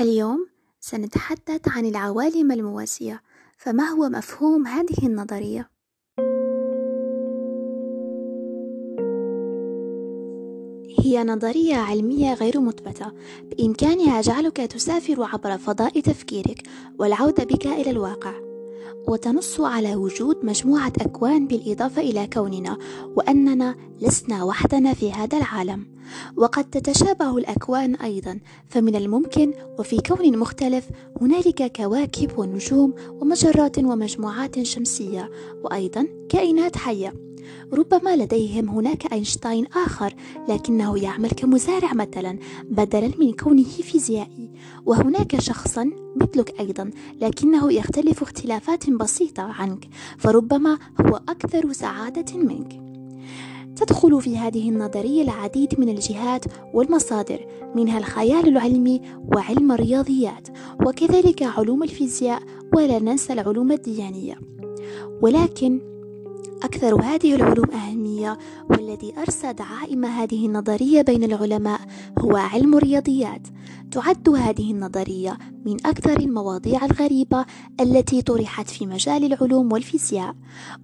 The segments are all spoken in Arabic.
اليوم سنتحدث عن العوالم الموازية فما هو مفهوم هذه النظرية؟ هي نظرية علمية غير مثبتة بإمكانها جعلك تسافر عبر فضاء تفكيرك والعودة بك إلى الواقع وتنص على وجود مجموعة أكوان بالإضافة إلى كوننا وأننا لسنا وحدنا في هذا العالم وقد تتشابه الأكوان أيضا فمن الممكن وفي كون مختلف هنالك كواكب ونجوم ومجرات ومجموعات شمسية وأيضا كائنات حية. ربما لديهم هناك أينشتاين آخر لكنه يعمل كمزارع مثلا بدلا من كونه فيزيائي. وهناك شخصا مثلك أيضا لكنه يختلف اختلافات بسيطة عنك فربما هو أكثر سعادة منك. تدخل في هذه النظرية العديد من الجهات والمصادر منها الخيال العلمي وعلم الرياضيات وكذلك علوم الفيزياء ولا ننسى العلوم الديانية. ولكن أكثر هذه العلوم أهمية والذي أرسى دعائم هذه النظرية بين العلماء هو علم الرياضيات. تعد هذه النظرية من أكثر المواضيع الغريبة التي طرحت في مجال العلوم والفيزياء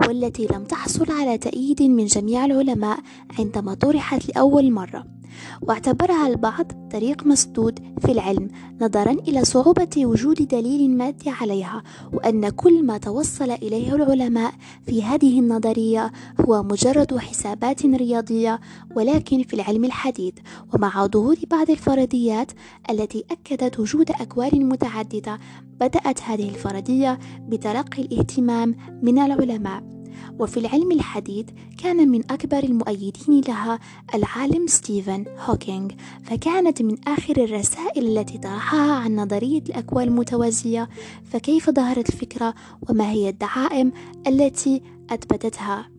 والتي لم تحصل على تأييد من جميع العلماء عندما طرحت لأول مرة. واعتبرها البعض طريق مسدود في العلم نظرا إلى صعوبة وجود دليل مادي عليها وأن كل ما توصل إليه العلماء في هذه النظرية هو مجرد حسابات رياضية ولكن في العلم الحديث ومع ظهور بعض الفرضيات التي أكدت وجود أكوان متعددة بدأت هذه الفرضية بتلقي الاهتمام من العلماء. وفي العلم الحديث كان من أكبر المؤيدين لها العالم ستيفن هوكينج فكانت من آخر الرسائل التي طرحها عن نظرية الأكوان المتوازية فكيف ظهرت الفكرة وما هي الدعائم التي أثبتتها؟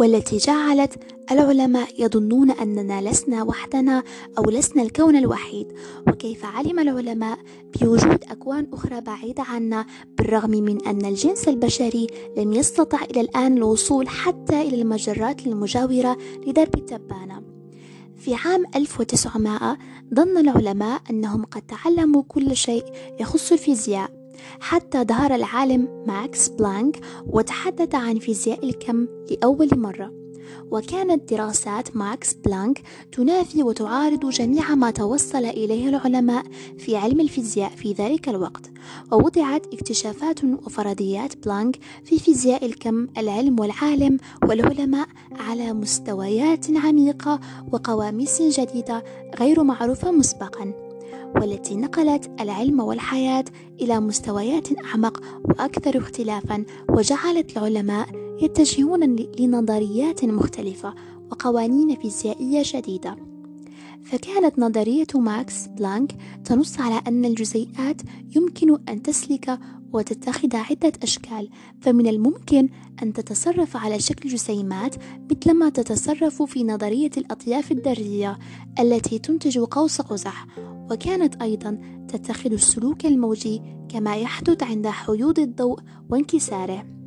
والتي جعلت العلماء يظنون أننا لسنا وحدنا أو لسنا الكون الوحيد وكيف علم العلماء بوجود أكوان أخرى بعيدة عنا بالرغم من أن الجنس البشري لم يستطع إلى الآن الوصول حتى إلى المجرات المجاورة لدرب التبانة. في عام 1900 ظن العلماء أنهم قد تعلموا كل شيء يخص الفيزياء حتى ظهر العالم ماكس بلانك وتحدث عن فيزياء الكم لأول مرة. وكانت دراسات ماكس بلانك تنافي وتعارض جميع ما توصل إليه العلماء في علم الفيزياء في ذلك الوقت ووضعت اكتشافات وفرضيات بلانك في فيزياء الكم العلم والعالم والعلماء على مستويات عميقة وقواميس جديدة غير معروفة مسبقا. والتي نقلت العلم والحياة إلى مستويات أعمق وأكثر اختلافا وجعلت العلماء يتجهون لنظريات مختلفة وقوانين فيزيائية جديدة فكانت نظرية ماكس بلانك تنص على أن الجزيئات يمكن أن تسلك وتتخذ عدة أشكال فمن الممكن أن تتصرف على شكل جسيمات مثلما تتصرف في نظرية الأطياف الذرية التي تنتج قوس قزح وكانت أيضا تتخذ السلوك الموجي كما يحدث عند حيود الضوء وانكساره.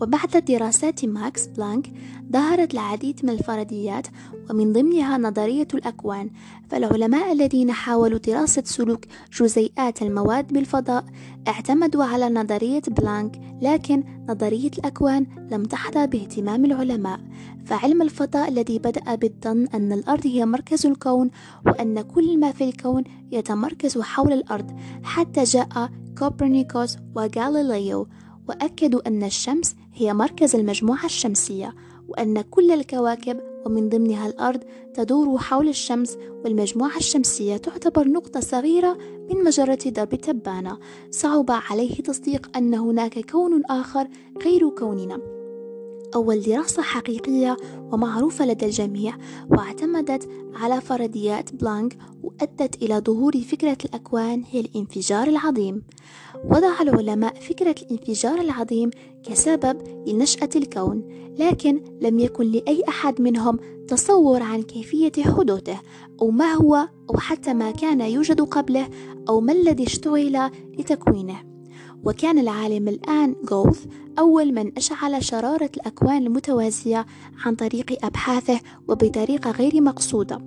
وبعد دراسات ماكس بلانك ظهرت العديد من الفرضيات ومن ضمنها نظرية الأكوان فالعلماء الذين حاولوا دراسة سلوك جزيئات المواد بالفضاء اعتمدوا على نظرية بلانك لكن نظرية الأكوان لم تحظى باهتمام العلماء. فعلم الفضاء الذي بدأ بالظن أن الأرض هي مركز الكون وأن كل ما في الكون يتمركز حول الأرض حتى جاء كوبرنيكوس وغاليليو وأكدوا أن الشمس هي مركز المجموعة الشمسية وأن كل الكواكب ومن ضمنها الأرض تدور حول الشمس والمجموعة الشمسية تعتبر نقطة صغيرة من مجرة درب تبانة. صعب عليه تصديق أن هناك كون آخر غير كوننا. أول دراسة حقيقية ومعروفة لدى الجميع واعتمدت على فرضيات بلانك وأدت إلى ظهور فكرة الأكوان هي الانفجار العظيم. وضع العلماء فكرة الانفجار العظيم كسبب لنشأة الكون لكن لم يكن لأي أحد منهم تصور عن كيفية حدوثه أو ما هو أو حتى ما كان يوجد قبله أو ما الذي اشتعل لتكوينه. وكان العالم الآن غولف أول من أشعل شرارة الأكوان المتوازية عن طريق أبحاثه وبطريقة غير مقصودة.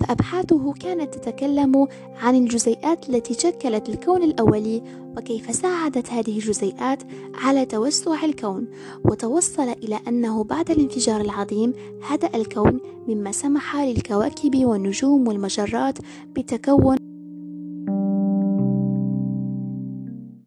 فأبحاثه كانت تتكلم عن الجزيئات التي شكلت الكون الأولي وكيف ساعدت هذه الجزيئات على توسع الكون. وتوصل إلى أنه بعد الانفجار العظيم هدأ الكون مما سمح للكواكب والنجوم والمجرات بتكون